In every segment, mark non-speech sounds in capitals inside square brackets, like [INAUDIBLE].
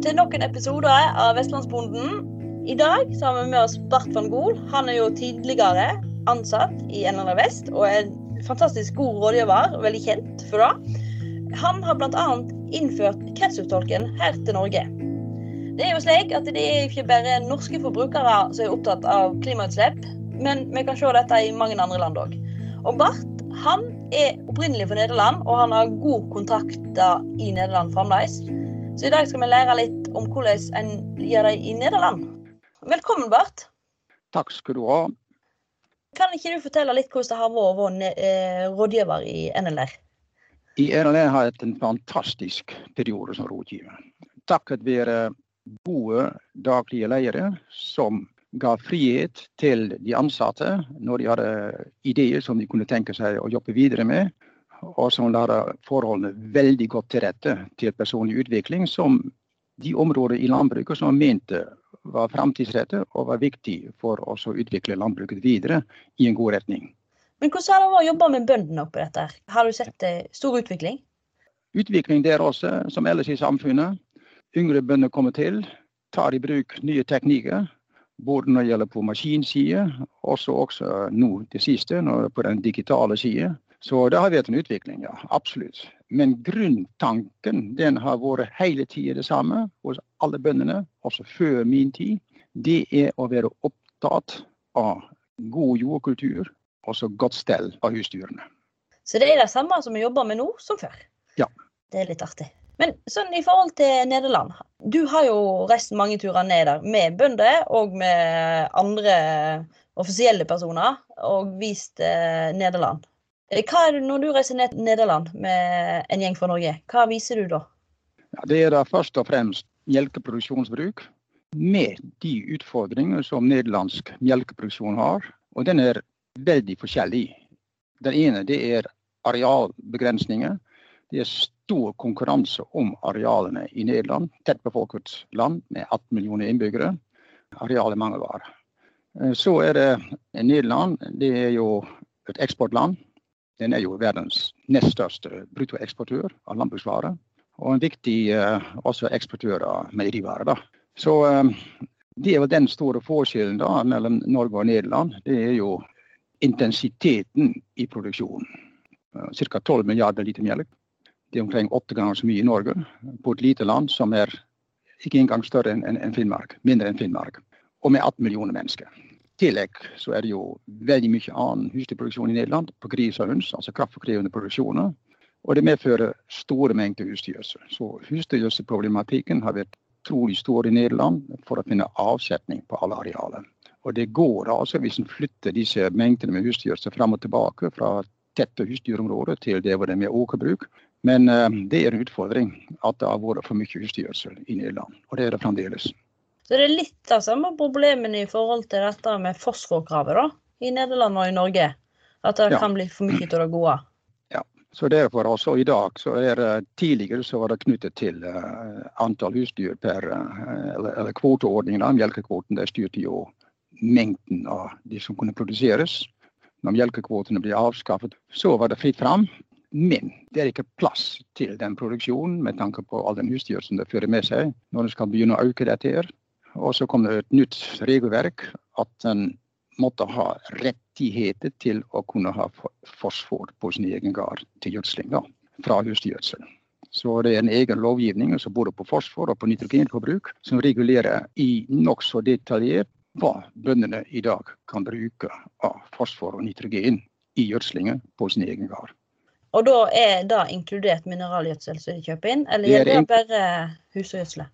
til nok en episode av Vestlandsbonden. I dag så har vi med oss Bart van Gool. Han er jo tidligere ansatt i NLR Vest og er en fantastisk god rådgiver, veldig kjent for det. Han har bl.a. innført kretsløpstolken her til Norge. Det er jo slik at det er ikke bare norske forbrukere som er opptatt av klimautslipp, men vi kan se dette i mange andre land òg. Og Bart han er opprinnelig fra Nederland, og han har god kontakter i Nederland fremdeles. Så i dag skal vi lære litt om hvordan en gjør det i Nederland. Velkommen, Bart. Takk skal du ha. Kan ikke du fortelle litt hvordan det har vært å være eh, rådgiver i NLR? I NLR har jeg hatt en fantastisk periode som rådgiver. Takket være gode daglige ledere som ga frihet til de ansatte når de hadde ideer som de kunne tenke seg å jobbe videre med, og som lærer forholdene veldig godt til rette til personlig utvikling, som de områder i landbruket som mente var framtidsrettet og var viktig for oss å utvikle landbruket videre i en god retning. Men Hvordan har det vært å jobbe med bøndene oppi dette? Har du sett stor utvikling? Utvikling der også, som ellers i samfunnet. Yngre bønder kommer til, tar i bruk nye teknikker. Både når det gjelder på maskinside, og også nå det siste på den digitale side. Så det har vært en utvikling, ja. Absolutt. Men grunntanken den har vært hele tida det samme hos alle bøndene, også før min tid. Det er å være opptatt av god jordkultur og så godt stell av husdyrene. Så det er det samme som vi jobber med nå, som før? Ja. Det er litt artig. Men sånn i forhold til Nederland. Du har jo reist mange turer ned der med bønder og med andre offisielle personer og vist eh, Nederland. Eh, hva er det når du reiser ned til Nederland med en gjeng fra Norge, hva viser du da? Ja, det er da først og fremst melkeproduksjonsbruk med de utfordringer som nederlandsk melkeproduksjon har. Og den er veldig forskjellig. Den ene det er arealbegrensninger. Det er stor konkurranse om arealene i Nederland. Tett befolket land med 18 millioner innbyggere. Arealet mangelvare. Eh, så er det Nederland. Det er jo et eksportland. Den er jo verdens nest største bruttoeksportør av landbruksvarer. Og en viktig uh, også eksportør av meierivarer. Så uh, det er vel den store forskjellen da, mellom Norge og Nederland. Det er jo intensiteten i produksjonen. Uh, Ca. 12 milliarder liter melk. Det er omkring åtte ganger så mye i Norge. På et lite land som er ikke engang større enn en Finnmark. Mindre enn Finnmark. Og med 18 millioner mennesker tillegg så er det jo veldig mye annen husdyrproduksjon i Nederland på gris og høns, altså kraftkrevende produksjoner. Og det medfører store mengder husdyrgjødsel. Så husdyrgjødselproblematikken har vært utrolig stor i Nederland for å finne avsetning på alle arealer. Og det går altså hvis en flytter disse mengdene med husdyrgjødsel fram og tilbake fra tette husdyrområder til det hvor det er mer åkerbruk. Men uh, det er en utfordring at det har vært for mye husdyrgjødsel i Nederland. Og det er det fremdeles. Så det er litt av samme problemene i forhold til dette med fosforkravet da, i Nederland og i Norge. At det ja. kan bli for mye av det gode. Ja, så derfor også i dag så er det Tidligere så var det knyttet til uh, antall husdyr per uh, eller, eller kvoteordningen. Melkekvoten der styrte jo mengden av de som kunne produseres. Når melkekvotene ble avskaffet, så var det fritt fram. Men det er ikke plass til den produksjonen med tanke på all den husdyr som det fører med seg når en skal begynne å øke dette. her. Og så kom det et nytt regelverk at en måtte ha rettigheter til å kunne ha fosfor på sin egen gard til gjødsling da, fra husdyrgjødsel. Så det er en egen lovgivning som både på fosfor og på nitrogenforbruk som regulerer i nokså detaljert hva bøndene i dag kan bruke av fosfor og nitrogen i gjødslingen på sin egen gard. Og da er det inkludert mineralgjødsel som de kjøper inn, eller gjelder det bare husgjødsel?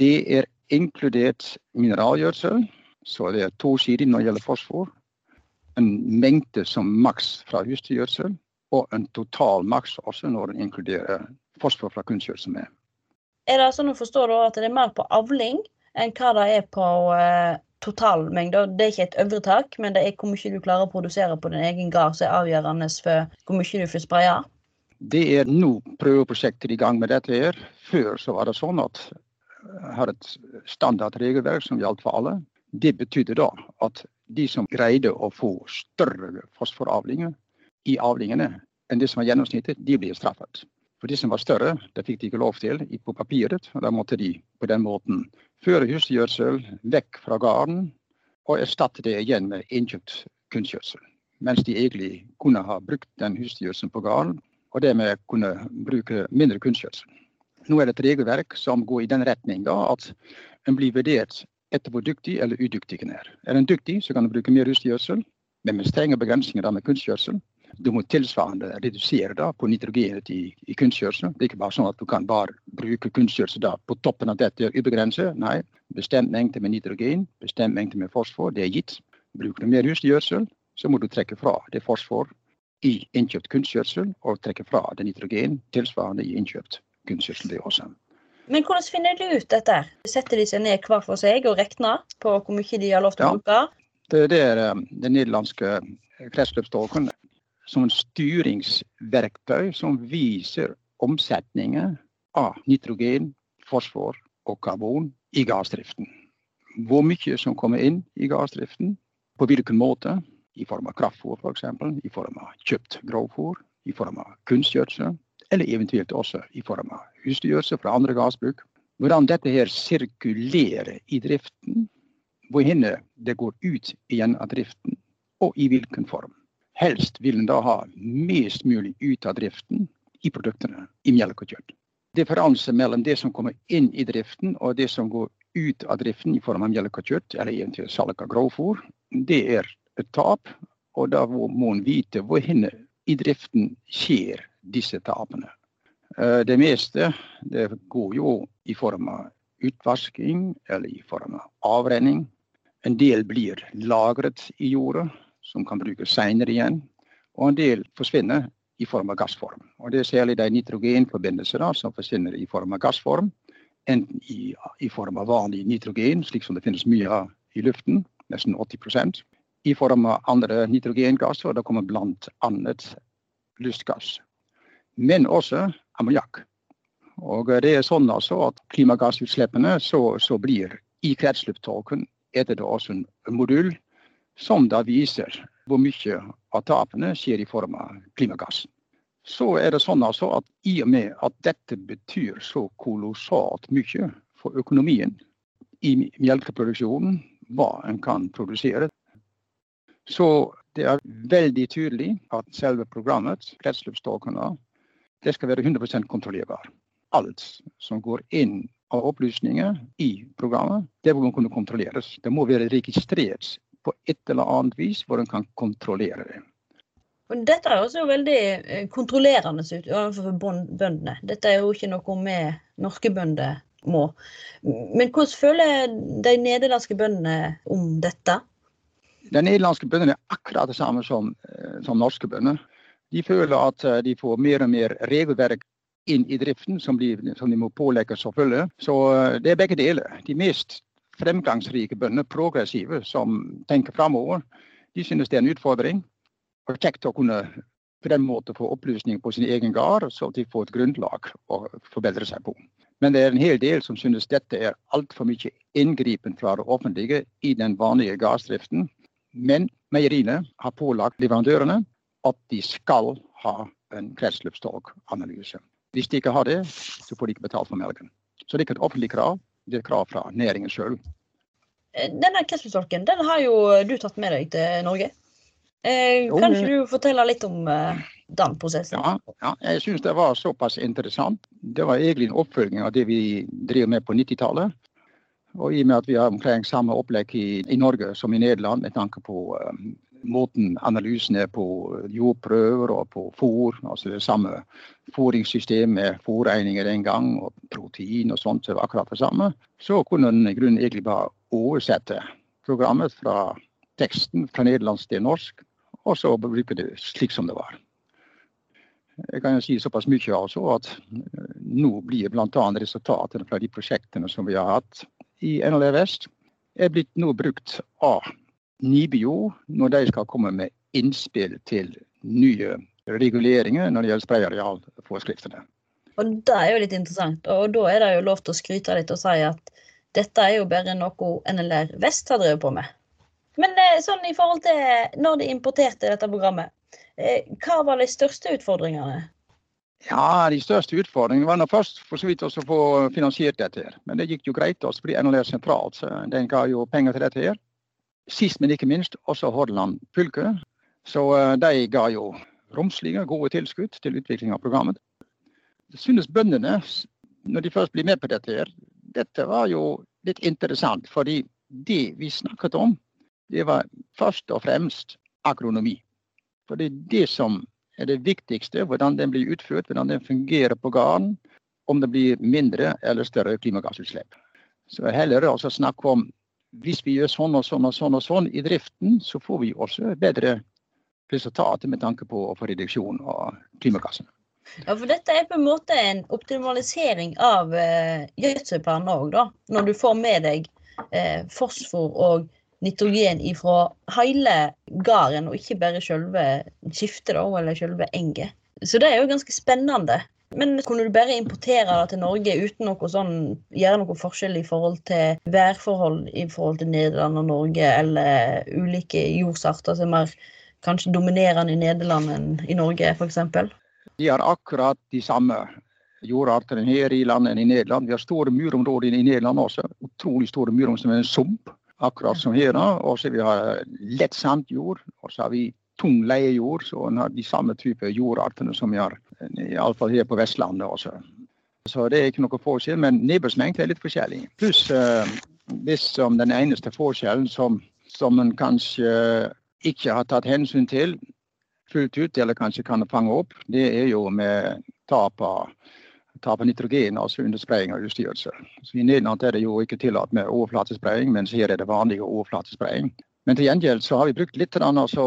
Det er inkludert mineralgjødsel. Så det er to sider når det gjelder fosfor. En mengde som maks fra husdyrgjødsel, og en total maks også når en inkluderer fosfor fra kunstgjødsel med. Er det sånn å forstå at det er mer på avling enn hva det er på uh, totalmengde? Det er ikke et øvre tak, men det er hvor mye du klarer å produsere på din egen gard som er avgjørende for hvor mye du får spraya? Det er nå prøveprosjekter i gang med dette. her. Før så var det sånn at har et standard regelverk som gjaldt for alle. Det betydde da at de som greide å få større fosforavlinger i avlingene enn det som var gjennomsnittet, de ble straffet. For de som var større, det fikk de ikke lov til på papiret. og Da måtte de på den måten føre husdyrgjødsel vekk fra gården og erstatte det igjen med innkjøpt kunstgjødsel. Mens de egentlig kunne ha brukt den husdyrgjødselen på gården, og dermed kunne bruke mindre kunstgjødsel. Nå er det et regelverk som går i den retninga at en blir vurdert etter hvor dyktig eller udyktig en er. Er en dyktig, så kan en bruke mer husdyrgjødsel, men med strenge begrensninger da med kunstgjødsel. Du må tilsvarende redusere da på nitrogenet i, i kunstgjødsel. Det er ikke bare sånn at du kan bare bruke kunstgjødsel på toppen av dette ubegrenset. Nei, bestemt mengde med nitrogen, bestemt mengde med fosfor, det er gitt. Bruker du mer husdyrgjødsel, så må du trekke fra det fosfor i innkjøpt kunstgjødsel, og trekke fra det nitrogen tilsvarende i innkjøpt det også. Men hvordan finner de ut dette? Setter de seg ned hver for seg og regner på hvor mye de har lov til å bruke? Det, det er det den nederlandske kretsløpsdagen som en styringsverktøy som viser omsetningen av nitrogen, fosfor og karbon i gassdriften. Hvor mye som kommer inn i gassdriften, på hvilken måte. I form av kraftfôr f.eks., i form av kjøpt grovfôr, i form av kunstgjødsel, eller eventuelt også i form av husdyrgjødsel fra andre gassbruk. Hvordan dette her sirkulerer i driften, hvor henne det går ut igjen av driften, og i hvilken form. Helst vil en da ha mest mulig ut av driften i produktene i melk og kjøtt. Differanse mellom det som kommer inn i driften og det som går ut av driften i form av melk og kjøtt, eller eventuelt salg av grovfôr, det er et tap. Og da må en vite hvor henne i driften skjer disse tapene. Eh, det meste det går jo i form av utvasking eller i form av avrenning. En del blir lagret i jorda som kan brukes senere igjen. Og en del forsvinner i form av gassform. Og Det er særlig de nitrogenforbindelsene som forsvinner i form av gassform. Enten i, i, form av vanlig nitrogen, slik som det finnes mye av i luften, nesten 80% I form av andre nitrogengasser, og det kommer bl.a. lystgass. Men også ammoniakk. Og det er sånn altså at klimagassutslippene så, så blir i kretsløpståken etter det også en modul som da viser hvor mye av tapene skjer i form av klimagass. Så er det sånn altså at i og med at dette betyr så kolossalt mye for økonomien i melkeproduksjonen, hva en kan produsere, så det er veldig tydelig at selve programmet, kretsløpståkene, det skal være 100% kontrollerbar. Alt som går inn av opplysninger i programmet, det må kunne kontrolleres. Det må være registrert på et eller annet vis hvor en kan kontrollere det. Dette er også veldig eh, kontrollerende overfor bøndene. Dette er jo ikke noe vi norske bønder må. Men hvordan føler de nederlandske bøndene om dette? De nederlandske bøndene er akkurat det samme som, eh, som norske bønder. De føler at eh, de får mer og mer regelverk inn i driften som de, som de må pålegges å følge. Så det er begge deler. De mest fremgangsrike bønder, progressive, som tenker framover, de synes det er en utfordring. Og kjekt å kunne på den måten få opplysning på sin egen gard, så de får et grunnlag å forbedre seg på. Men det er en hel del som synes dette er altfor mye inngripen fra det offentlige i den vanlige gardsdriften. Men meieriene har pålagt leverandørene at de skal ha en kretsløpstoganalyse. Hvis de ikke har det, så får de ikke betalt for melken. Så det er ikke et offentlig krav, det er et krav fra næringen sjøl. Eh, denne kretsløpstolken den har jo du tatt med deg til Norge. Eh, kan ikke du fortelle litt om eh, den prosessen? Ja, ja jeg syns det var såpass interessant. Det var egentlig en oppfølging av det vi drev med på 90-tallet. Og i og med at vi har omkring samme opplegg i, i Norge som i Nederland med tanke på um, måten analysen er på jordprøver og på fôr. Altså det samme fôringssystem med fôregninger den gang, og protein og sånt. Det var akkurat det samme. Så kunne en i grunnen egentlig bare oversette programmet fra teksten fra nederlandsk til norsk, og så bruke det slik som det var. Jeg kan jo si såpass mye altså at eh, nå blir bl.a. resultatene fra de prosjektene som vi har hatt i NLE Vest, er blitt nå brukt av NIBIO når de skal komme med innspill til nye reguleringer når det gjelder sprayarealforskriftene. Og Det er jo litt interessant. Og da er det jo lov til å skryte litt og si at dette er jo bare noe NLR Vest har drevet på med. Men eh, sånn i forhold til når de importerte dette programmet, eh, hva var de største utfordringene? Ja, De største utfordringene var først for så vidt å få finansiert dette. her. Men det gikk jo greit. også fordi NLR sentralt den ga jo penger til dette. her. Sist, men ikke minst også Hordaland fylke. Så uh, de ga jo romslige, gode tilskudd til utvikling av programmet. Det synes bøndene, når de først blir med på dette, her, dette var jo litt interessant. Fordi det vi snakket om, det var først og fremst agronomi. For det er det som er det viktigste. Hvordan den blir utført, hvordan den fungerer på gården. Om det blir mindre eller større klimagassutslipp. Så heller altså snakke om hvis vi gjør sånn og sånn og sånn og sånn i driften, så får vi også bedre resultater med tanke på å få reduksjon av klimagassene. Ja, for dette er på en måte en optimalisering av eh, gjødselplanen òg, da. Når du får med deg eh, fosfor og nitrogen ifra hele gården, og ikke bare selve skiftet da, eller selve enget. Så det er jo ganske spennende. Men kunne du bare importere det til Norge uten noe sånn, gjøre noe forskjell i forhold til værforhold i forhold til Nederland og Norge, eller ulike jordsarter som er kanskje dominerende i Nederland enn i Norge, f.eks.? De har akkurat de samme jordartene her i landet enn i Nederland. Vi har store murområder i Nederland også. Utrolig store murområder som er en sump akkurat som her. Og så vi har lett sandjord, og så har vi tung leiejord. Så en har de samme type jordartene som vi har iallfall her på Vestlandet også. Så det er ikke noe forskjell, men nedbørsmengde er litt forskjellig. Pluss uh, hvis som den eneste forskjellen som, som man kanskje ikke har tatt hensyn til fullt ut, eller kanskje kan fange opp, det er jo med tap av tap av nitrogen altså under spraying av utstyrelse. I Nederland er det jo ikke tillatt med overflatespraying, mens her er det vanlig overflatespraying. Men til gjengjeld så har vi brukt litt altså,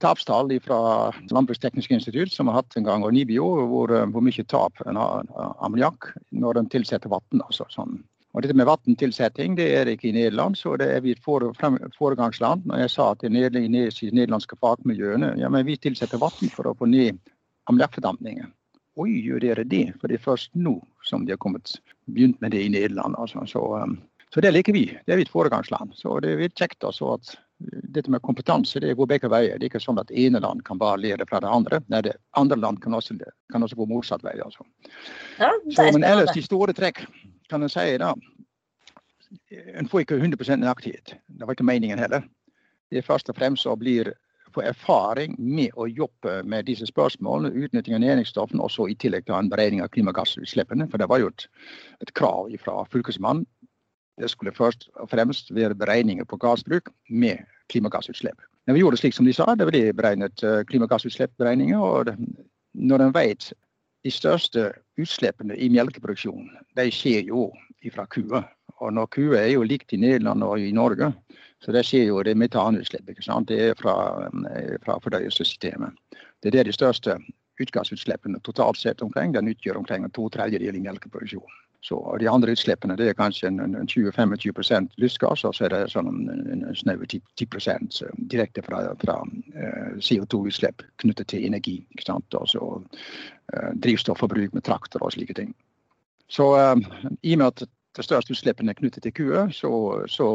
tapstall fra Landbruksteknisk institutt, som har hatt en gang, og Nibio, hvor, um, hvor mye tap en har ammoniakk når de tilsetter vann. Altså, sånn. Og dette med vanntilsetting det er ikke i Nederland, så det er vi et foregangsland. Når jeg sa til de nederlandske fagmiljøene ja, men vi tilsetter vann for å få ned ammoniakkfordampningen. Oi, gjør dere det? For det er først nå som de har kommet, begynt med det i Nederland. Altså. Så, um, så, det liker vi. Det er vi et foregangsland. Så det er kjekt også at dette med kompetanse det går begge veier. Det er ikke sånn at ene land kan bare lære fra det andre. Nei, det andre land kan også, kan også gå motsatt vei. Altså. Ja, så, men ellers i store trekk kan jeg si da En får ikke 100 nøyaktighet. Det var ikke meningen heller. Det er først og fremst å bli få erfaring med å jobbe med disse spørsmålene, utnytting av næringsstoffene, også i tillegg til en beregning av klimagassutslippene. For det var jo et, et krav fra fylkesmannen. Det skulle først og fremst være beregninger på gassbruk med klimagassutslipp. Men vi gjorde det slik som de sa, det ble beregnet eh, klimagassutslippsberegninger. og Når en vet de største utslippene i melkeproduksjonen, de skjer jo fra kuer. Og når kuer er jo likt i Nederland og i Norge, så det skjer jo det metanutslipp. ikke sant? Det er fra, eh, fra fordøyelsessystemet. Det er det de største utgassutslippene totalt sett omkring. Den utgjør omkring to tredjedeler i melkeproduksjonen. Så De andre utslippene det er kanskje 20-25 lystgass, og så er det sånn snaue 10, 10 direkte fra, fra uh, CO2-utslipp knyttet til energi. ikke sant? Altså uh, drivstofforbruk med traktor og slike ting. Så uh, i og med at de største utslippene knyttet til kuer, så, så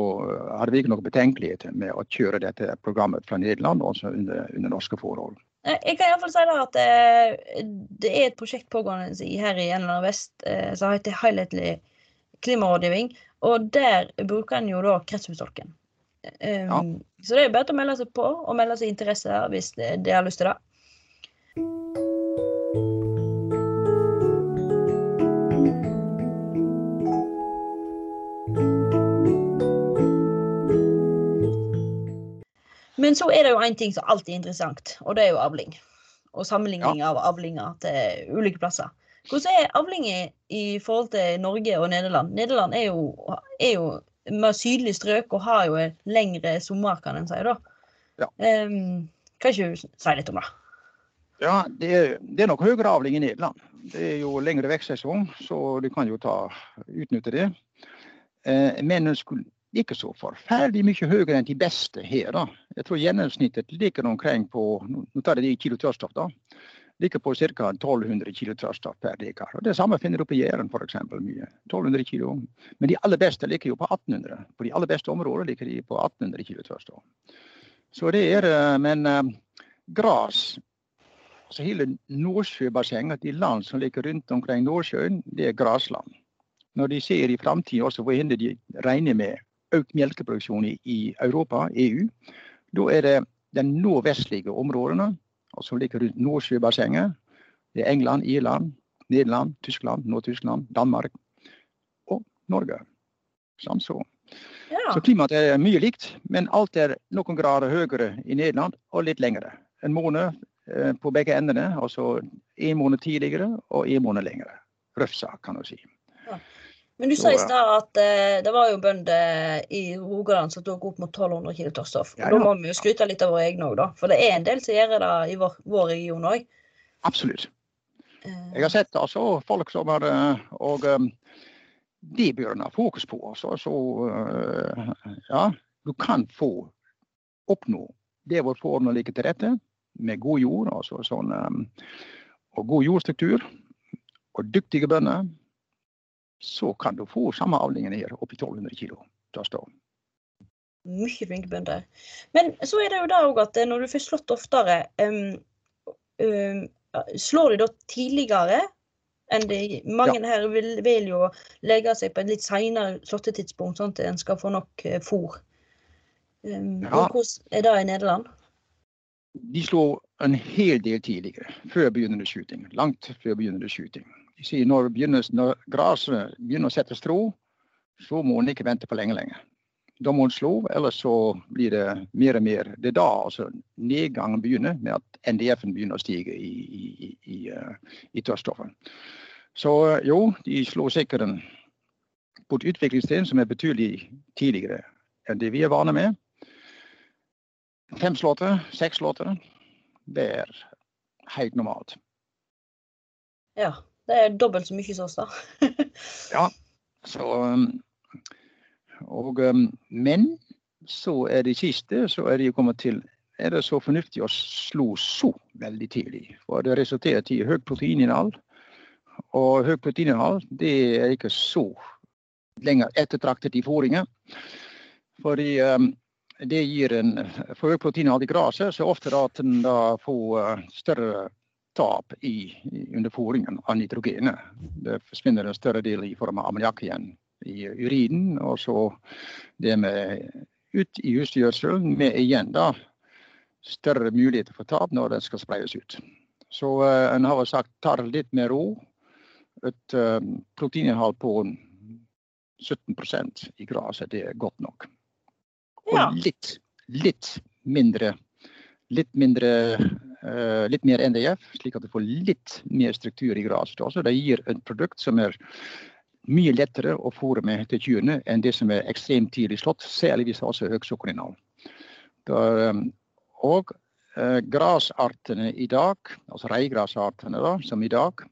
hadde vi ikke noe betenkelighet med å kjøre dette programmet fra Nederland, også under, under norske forhold. Eh, jeg kan iallfall si da at eh, det er et prosjekt pågående her i NLR Vest eh, som heter Helhetlig klimarådgivning. Og der bruker en jo da kretsloppstolken. Ja. Så det er bare å melde seg på og melde seg interesse hvis de har lyst til det. Men så er det jo én ting som alltid er interessant, og det er jo avling. Og sammenligning ja. av avlinger til ulike plasser. Hvordan er avlinger i forhold til Norge og Nederland? Nederland er jo, er jo mer sydlig strøk og har jo en lengre sommer, kan en si. da. Ja. Um, kan ikke du si litt om det? Ja, det er, det er nok høyere avling i Nederland. Det er jo lengre vekstsesong, så du kan jo ta, utnytte det. Eh, men skulle ikke så forferdelig mye høyere enn de beste her. da. Jeg tror gjennomsnittet ligger omkring på nå tar det i kilo tørrstoff da, ligger på ca. 1200 kilo tørrstoff per dekar. Og Det samme finner du på Jæren f.eks. mye. 1200 kilo. Men de aller beste ligger jo på 1800. På de aller beste områdene ligger de på 1800 kilo tørrstoff. Så det er, eh, Men uh, gras altså hele Nordsjøbassenget, de land som ligger rundt omkring Nordsjøen, det er grasland. Når de ser i framtida også hvor de regner med økt melkeproduksjon i, i Europa, EU, da er det de nordvestlige områdene som ligger rundt Nordsjøbassenget. Det er England, Irland, Nederland, Tyskland, Nord-Tyskland, Danmark og Norge. Sånn, så. Ja. så klimaet er mye likt, men alt er noen grader høyere i Nederland og litt lengre. En måned eh, på begge endene, altså en måned tidligere og en måned lengre. Røff sak, kan du si. Men du sa i stad at uh, det var jo bønder i Rogaland som tok opp mot 1200 kg tørrstoff. Ja, ja. Da må vi jo skryte litt av våre egne òg, da. For det er en del som gjør det i vår, vår region òg. Absolutt. Jeg har sett altså, folk som har Og um, det bør ha fokus på. Altså. Så uh, ja, du kan få oppnå det vårt forholdene ligger til rette med god jord, altså sånn, og god jordstruktur, og dyktige bønder så kan du få samme avlingen her opp i 1200 kg Mye flinke bønder. Men så er det jo det òg at når du får slått oftere, um, um, slår de da tidligere enn de Mange ja. her vil, vil, jo legge seg på et litt seinere slåttetidspunkt, sånn at en skal få nok uh, fôr. Um, ja. Hvordan er det i Nederland? De slår en hel del tidligere, før begynnende skyting. Langt før begynnende skyting sier når, når gresset begynner å sette strå, så må en ikke vente for lenge, lenger. Da må en slå, ellers så blir det mer og mer. Det er da altså, nedgangen begynner, med at NDF-en begynner å stige i, i, i, i, i tørrstoffet. Så jo, de slår sikkert en, på et utviklingstrinn som er betydelig tidligere enn det vi er vane med. Fem slåtter, seks slåtter, det er helt normalt. Ja, det er dobbelt så mye som oss, da. [LAUGHS] ja. Så um, og, um, Men så er det siste så er det kommet til er det så fornuftig å slå så veldig tidlig. For det resulterer i høy proteininnhold. Og høy proteininnhold det er ikke så lenger ettertraktet i fôringen. Fordi um, det gir en For høy proteininnhold i gresset så ofte at en da får uh, større tap i, i underfòringen av nitrogenet. Det forsvinner en større del i form av ammoniakk igjen i urinen. Og så det med ut i husdyrgjødselen med igjen da større muligheter for tap når den skal spreies ut. Så uh, en har sagt tar litt mer ro. Et uh, proteininnhold på 17% i gresset, det er godt nok. Og litt, litt mindre, litt mindre Eh, litt mer NDF, slik at du får litt mer struktur i gresset. Altså, det gir et produkt som er mye lettere å fôre med til kyrne enn det som er ekstremt tidlig slått, særlig hvis det også er høyt sukkerinnhold. Eh, og eh, grasartene i dag, altså reigrasartene da, som i dag,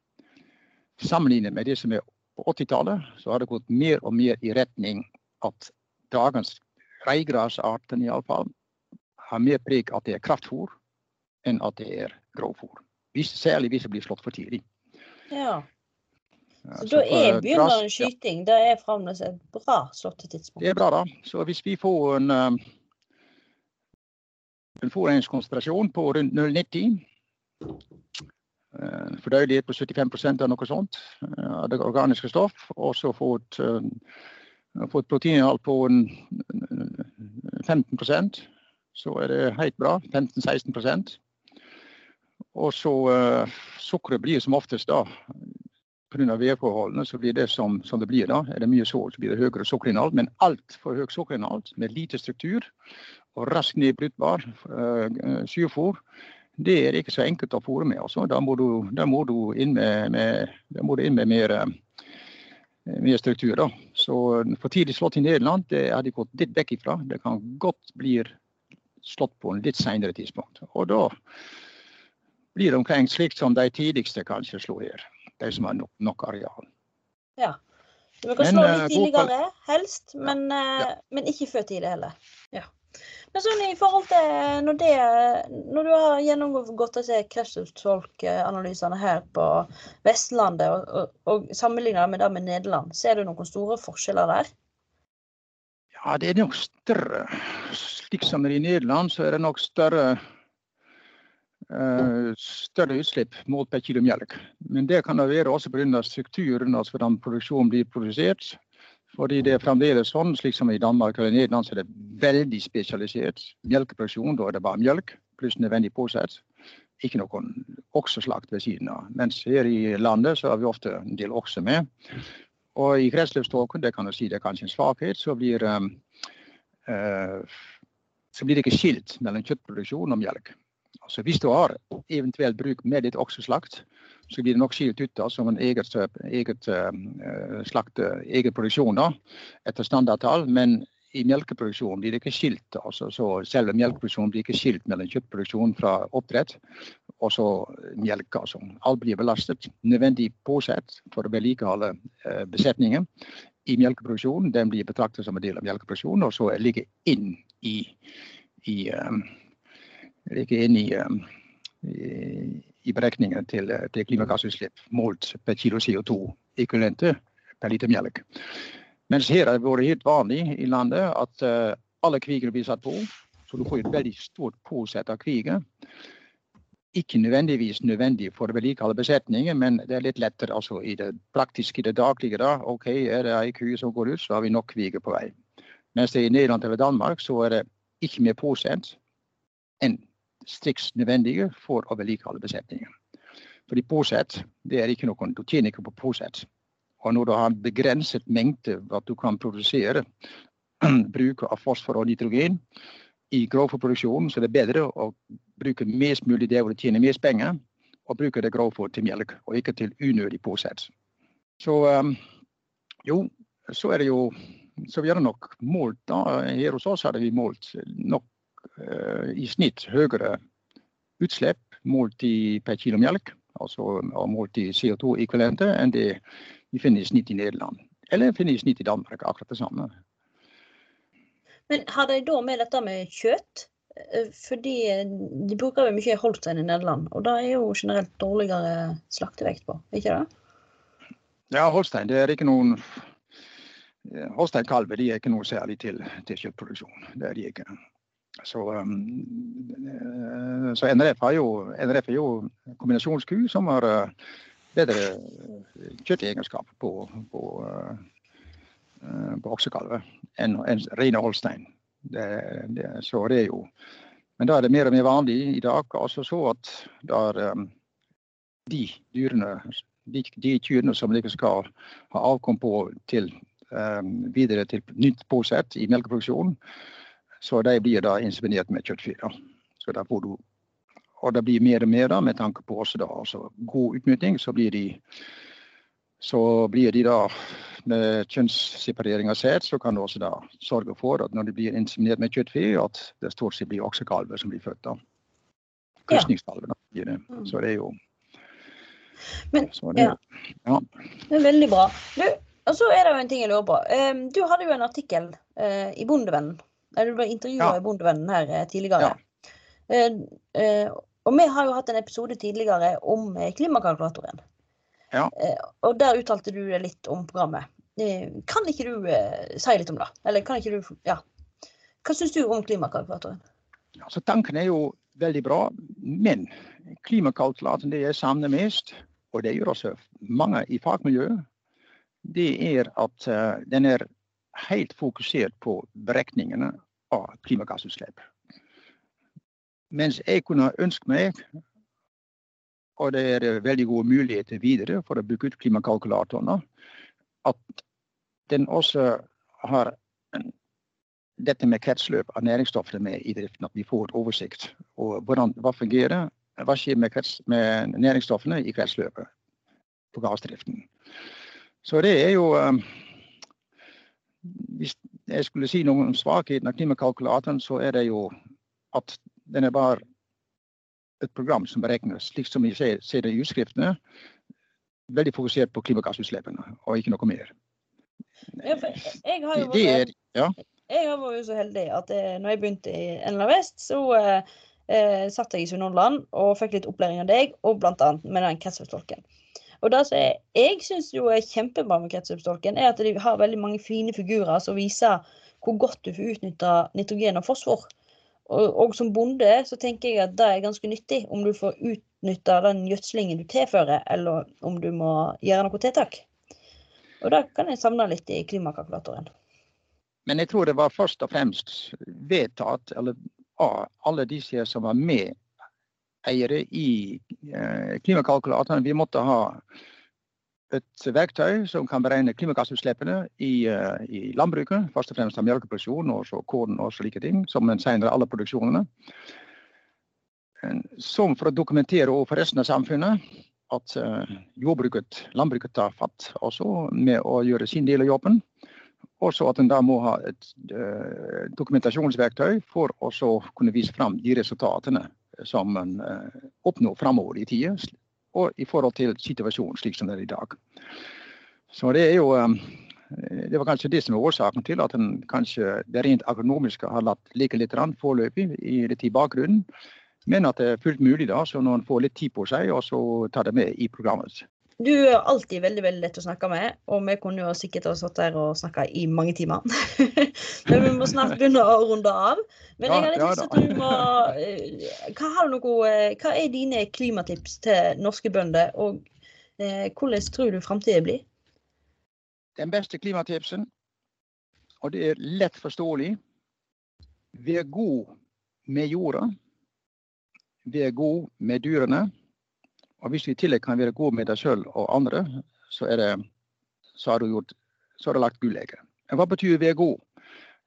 sammenlignet med det som er på 80-tallet, så har det gått mer og mer i retning at dagens reigrasartene iallfall har mer preg at det er kraftfôr enn at det er grovfòr. Særlig hvis det blir slått for tidlig. Ja. Så da er begynnende skyting det er fremdeles et bra slåttetidspunkt? Det er bra, da. Så hvis vi får en, um, en forurensingskonsentrasjon på rundt 0,90 uh, Fordøyelighet på 75 av noe sånt uh, av det organiske stoff. Og så få et, et proteininnhold på 15% så er det helt bra. 15-16 og så uh, Sukkeret blir som oftest da pga. værforholdene så blir det som, som, det blir. da. Er det mye sår, så blir det høyere sukkerinnhold. Men altfor høyt sukkerinnhold med lite struktur og raskt nedbrytbar uh, syrefôr, det er ikke så enkelt å fôre med. Altså. Da, må du, da, må du, inn med, med, du inn med mer, mer struktur. Da. Så For tidlig slått i Nederland det har de gått litt vekk ifra. Det kan godt bli slått på en litt senere tidspunkt. Og da blir omkring slik som de tidligste kanskje slo her. De som har nok, nok areal. Ja. Vi kan slå litt eh, tidligere, helst, men, ja. Ja. Eh, men ikke før tidlig heller. Ja. Men sånn i forhold til når, det, når du har gjennomgått disse kretsloppsfolkanalysene her på Vestlandet og, og, og sammenligna med det med Nederland, ser du noen store forskjeller der? Ja, det er nok større. Slik som i Nederland, så er det nok større større utslipp målt per kilo melk. Men det kan det være også pga. strukturen, altså hvordan produksjonen blir produsert. Fordi det er fremdeles sånn, slik som i Danmark eller Nederland, så er det veldig spesialisert. Melkeproduksjon, da er det bare melk pluss nødvendig påsett. Ikke noen okseslakt ved siden av. Mens her i landet så har vi ofte en del okse med. Og i kretsløpståken, det kan du si det er kanskje en svakhet, så blir, um, uh, så blir det ikke skilt mellom kjøttproduksjon og melk. Altså Hvis du har eventuelt bruk med litt okseslakt, så blir det nok skilt ut da, som en eget, eget uh, slakt, egen produksjon da, etter standardtall. Men i melkeproduksjonen blir det ikke skilt. Altså, så selve melkeproduksjonen blir ikke skilt mellom kjøttproduksjon fra oppdrett og så melk. Altså. Alt blir belastet. Nødvendig påsett for å vedlikeholde eh, besetningen i melkeproduksjonen. Den blir betraktet som en del av melkeproduksjonen, og så ligger inn i, i, um, ligger inn i, um, i, i beregningen til, til klimagassutslipp målt per kilo CO2-ekvivalente per liter melk. Mens her har det vært helt vanlig i landet at uh, alle kvigene blir satt på. Så du får et veldig stort påsett av kviger ikke nødvendigvis nødvendig for å vedlikeholde besetningen, men det er litt lettere altså, i det praktiske, i det daglige. da, ok, Er det ei ku som går ut, så har vi nok kviger på vei. Mens det i Nederland eller Danmark så er det ikke mer påsendt enn striks nødvendige for å vedlikeholde besetningen. Fordi påsett, det er ikke noen, du tjener ikke på påsett. Og når du har en begrenset mengde hva du kan produsere, [CLEARS THROAT] bruk av fosfor og nitrogen, i grovfòrproduksjonen så er det bedre å bruke mest mulig der hvor du tjener mest penger, og bruke det grovfòr til melk, og ikke til unødig påsett. Så um, jo, så er det jo så vi har nok målt da, Her hos oss hadde vi målt nok i snitt høyere utslipp målt i per kilo melk, altså målt i CO2-ekvivalenter, enn det vi finner i snitt i Nederland. Eller finner i snitt i Danmark, akkurat det samme. Men har de da med dette med kjøtt? Eh, fordi de bruker jo mye Holstein i Nederland, og da er jo generelt dårligere slaktevekt på, ikke det? Ja, Holstein det er ikke noen Holstein-kalver er ikke noe særlig til, til, kjøttproduksjon. Det er de ikke. Så, um, så NRF, har jo, NRF er jo kombinasjonsku som har uh, bedre kjøttegenskap på, på Eh, på oksekalver enn en rene Holstein. Det, det, så det er jo Men da er det mer og mer vanlig i dag altså så at der, um, de dyrene, de, de kyrne som ikke skal ha avkom på til videre til nytt påsett i melkeproduksjonen, så de blir da inseminert med kjøttfyr. Så da får du og det blir mer og mer da, med tanke på også da, altså god utnytting, så blir de så blir de da med kjønnsseparering av sæd, så kan du også da sørge for at når de blir inseminert med kjøttfe, at det stort sett blir oksekalver som blir født. da. Krysningskalver, det. Mm. Så det er jo Men, det, ja. ja. Det er veldig bra. Du, og så er det jo en ting jeg lurer på. Du hadde jo en artikkel uh, i Bondevennen. Du ble intervjua ja. i Bondevennen her uh, tidligere. Ja. Uh, og vi har jo hatt en episode tidligere om klimakalkulatoren. Ja. Eh, og der uttalte du litt om programmet. Eh, kan ikke du eh, si litt om det? Eller kan ikke du Ja. Hva syns du om klimakalkulatoren? Altså, tanken er jo veldig bra, men klimakalkulatoren det jeg savner mest, og det gjør også mange i fagmiljøet, det er at den er helt fokusert på beregningene av klimagassutslipp. Mens jeg kunne ønske meg og det er veldig gode muligheter videre for å bruke ut klimakalkulatorene. At den også har dette med kretsløp av næringsstoffene med i driften. At vi får et oversikt. over hvordan, hva fungerer hva skjer med, krets, med næringsstoffene i kretsløpet på gassdriften. Så det er jo um, Hvis jeg skulle si noe om svakheten av klimakalkulatoren, så er det jo at den er bare et program som beregnes, slik som vi ser, ser det i utskriftene, veldig fokusert på klimagassutslippene, og ikke noe mer. Ja, jeg har jo vært, ja. vært så heldig at jeg, eh, når jeg begynte i NLA Vest, så eh, eh, satt jeg i Sunnhordland og fikk litt opplæring av deg, og bl.a. med den kretsløpstolken. Og det som jeg, jeg syns er kjempebra med kretsløpstolken, er at de har veldig mange fine figurer som viser hvor godt du får utnytta nitrogen og fosfor. Og, og, som bonde så tenker jeg at det er ganske nyttig om du får utnytta den gjødslingen du tilfører, eller om du må gjøre noe tiltak. Og det kan jeg savne litt i klimakalkulatoren. Men jeg tror det var først og fremst vedtatt, eller av alle disse som var med eiere i eh, klimakalkulatoren, vi måtte ha et verktøy som kan beregne klimagassutslippene i, uh, i landbruket. Først og fremst av melkeproduksjon og så korn og slike ting, som senere alle produksjonene. Som for å dokumentere overfor resten av samfunnet at uh, jordbruket, landbruket tar fatt også med å gjøre sin del av jobben. Også at en da må ha et dokumentasjonsverktøy for å kunne vise fram de resultatene som en oppnår framover i tida, og i forhold til situasjonen slik som den er i dag. Så det er jo um, det var kanskje det som er årsaken til at en kanskje det rent agronomiske har latt ligge litt foreløpig i bakgrunnen. Men at det er fullt mulig, da, så når en får litt tid på seg, og så tar det med i programmet. Du er alltid veldig veldig lett å snakke med, og vi kunne jo sikkert ha satt der og snakka i mange timer. [LAUGHS] Men vi må snart begynne å runde av. Men jeg har lyst til at du må eh, hva, har du noe, eh, hva er dine klimatips til norske bønder, og eh, hvordan tror du framtida blir? Den beste klimatipsen, og det er lett forståelig, vær god med jorda. Vær god med dyrene. Og hvis vi i tillegg kan være gode med deg sjøl og andre, så, er det, så, har du gjort, så har du lagt gullegget. Hva betyr være god?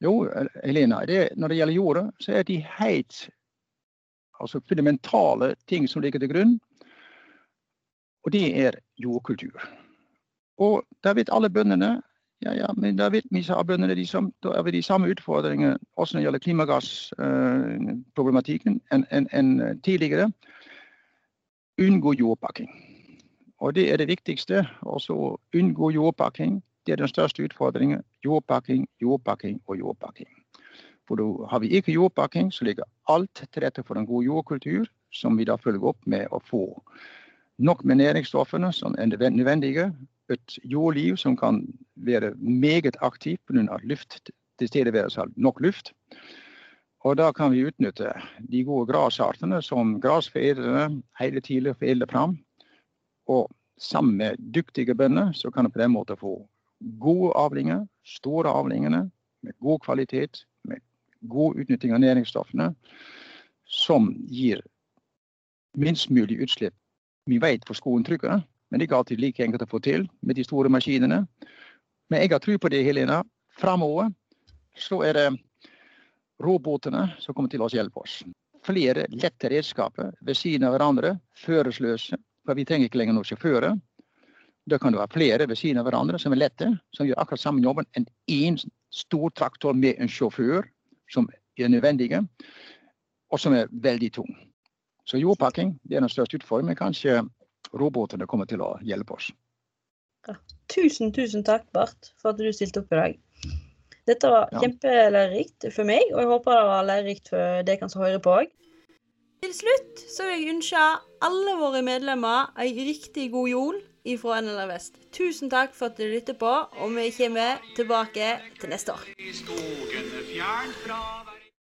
Jo, Helena, det, når det gjelder jorda, så er de helt altså fundamentale ting som ligger til grunn. Og det er jordkultur. Og da vet alle bøndene ja, ja, men da vet vi av bøndene de som, da er vi de samme utfordringene også når det gjelder klimagassproblematikken enn en, en tidligere unngå jordpakking. Og det er det viktigste. Også unngå jordpakking. Det er den største utfordringen. Jordpakking, jordpakking og jordpakking. For har vi ikke jordpakking, så ligger alt til rette for en god jordkultur, som vi da følger opp med å få nok med næringsstoffene som er nødvendige. Et jordliv som kan være meget aktivt pga. luft, tilstedeværelse av nok luft. Og da kan vi utnytte de gode grasartene som grasforedlerne hele tiden foredler fram. Og sammen med dyktige bønder så kan du på den måten få gode avlinger, store avlingene med god kvalitet, med god utnytting av næringsstoffene, som gir minst mulig utslipp. Vi vet hvor skoen trykker, men det er ikke alltid like enkelt å få til med de store maskinene. Men jeg har tro på det, Helena. Framover så er det robotene som kommer til å hjelpe oss. Flere lette redskaper ved siden av hverandre, førersløse, for vi trenger ikke lenger noen sjåfører. Da kan det være flere ved siden av hverandre som er lette, som gjør akkurat samme jobben enn én stor traktor med en sjåfør, som er nødvendige, og som er veldig tung. Så jordpakking er den største utfordringen, men kanskje robotene kommer til å hjelpe oss. Ja. Tusen, tusen takk, Bart, for at du stilte opp i dag. Dette var ja. kjempelærerikt for meg, og jeg håper det var lærerikt for dere som hører på òg. Til slutt så vil jeg ønske alle våre medlemmer ei riktig god jul ifra NLR Vest. Tusen takk for at du lytter på, og vi kommer tilbake til neste år.